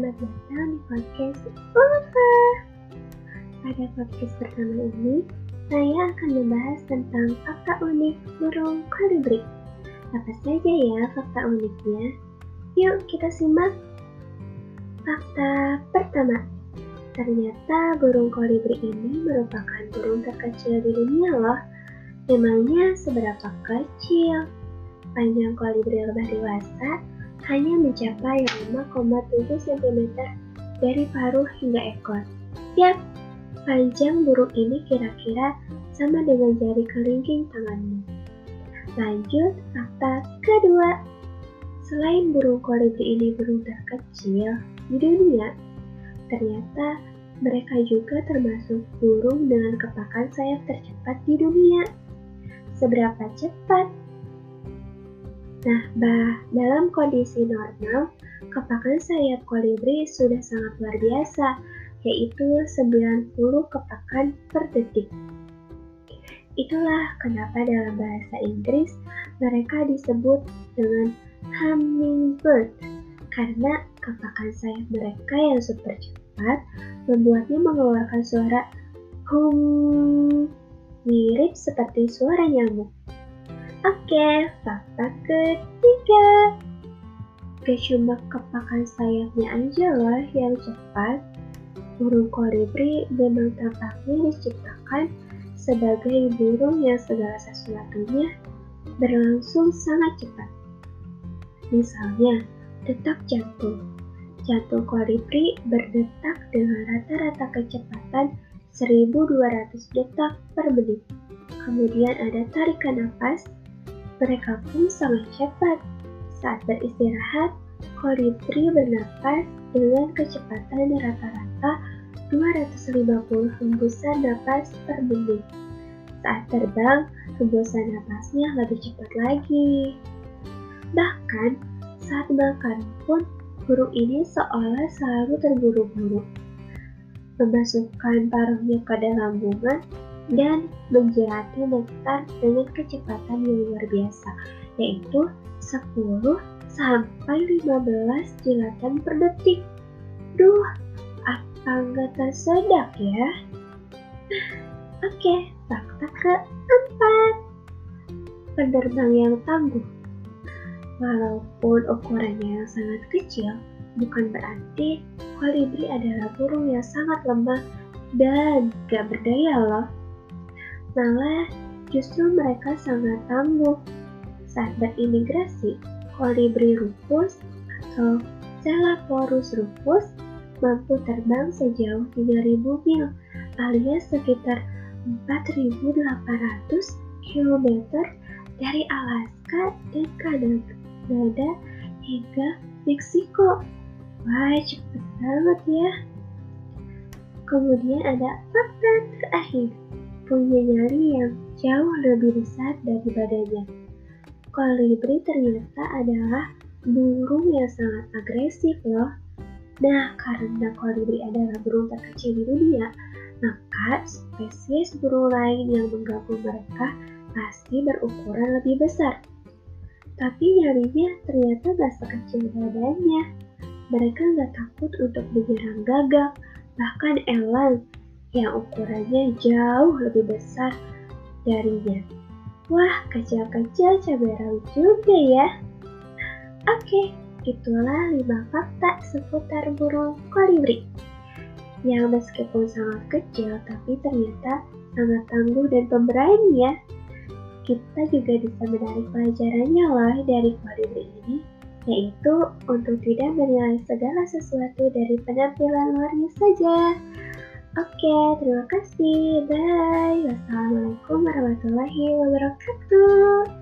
Selamat datang di podcast Ulfa. Pada podcast pertama ini, saya akan membahas tentang fakta unik burung kolibri. Apa saja ya fakta uniknya? Yuk kita simak. Fakta pertama, ternyata burung kolibri ini merupakan burung terkecil di dunia loh. Memangnya seberapa kecil? Panjang kolibri lebah dewasa hanya mencapai 5,7 cm dari paruh hingga ekor. Yap, panjang burung ini kira-kira sama dengan jari kelingking tanganmu. Lanjut, fakta kedua. Selain burung kolibri ini burung terkecil di dunia, ternyata mereka juga termasuk burung dengan kepakan sayap tercepat di dunia. Seberapa cepat? Nah, bah, dalam kondisi normal, kepakan sayap kolibri sudah sangat luar biasa, yaitu 90 kepakan per detik. Itulah kenapa dalam bahasa Inggris mereka disebut dengan hummingbird, karena kepakan sayap mereka yang super cepat membuatnya mengeluarkan suara hum mirip seperti suara nyamuk. Oke, fakta ketiga. Gak cuma kepakan sayapnya loh yang cepat. Burung kolibri memang tampaknya diciptakan sebagai burung yang segala sesuatunya berlangsung sangat cepat. Misalnya, detak jantung. Jantung kolibri berdetak dengan rata-rata kecepatan 1200 detak per menit. Kemudian ada tarikan nafas mereka pun sangat cepat. Saat beristirahat, kolibri bernapas dengan kecepatan rata-rata 250 hembusan napas per menit. Saat terbang, hembusan napasnya lebih cepat lagi. Bahkan, saat makan pun, burung ini seolah selalu terburu-buru. Memasukkan paruhnya ke dalam bunga dan menjelati nektar dengan kecepatan yang luar biasa, yaitu 10 sampai 15 jilatan per detik. Duh, apa nggak tersedak ya? Oke, fakta keempat. Penerbang yang tangguh. Walaupun ukurannya yang sangat kecil, bukan berarti kolibri adalah burung yang sangat lemah dan gak berdaya loh. Malah justru mereka sangat tangguh. Saat berimigrasi, kolibri rufus atau Celaporus rufus mampu terbang sejauh 3000 mil alias sekitar 4800 km dari Alaska dan Kanada hingga Meksiko. Wah, cepet banget ya. Kemudian ada fakta terakhir punya nyali yang jauh lebih besar dari badannya. Kolibri ternyata adalah burung yang sangat agresif loh. Nah, karena kolibri adalah burung terkecil di dunia, maka spesies burung lain yang menggabung mereka pasti berukuran lebih besar. Tapi nyalinya ternyata gak sekecil badannya. Mereka gak takut untuk menyerang gagak, bahkan elang yang ukurannya jauh lebih besar darinya. Wah, kecil-kecil cabai rawit juga ya. Oke, itulah 5 fakta seputar burung kolibri. Yang meskipun sangat kecil, tapi ternyata sangat tangguh dan pemberani ya. Kita juga bisa menarik pelajarannya lah dari kolibri ini, yaitu untuk tidak menilai segala sesuatu dari penampilan luarnya saja. Oke, terima kasih. Bye. Wassalamualaikum warahmatullahi wabarakatuh.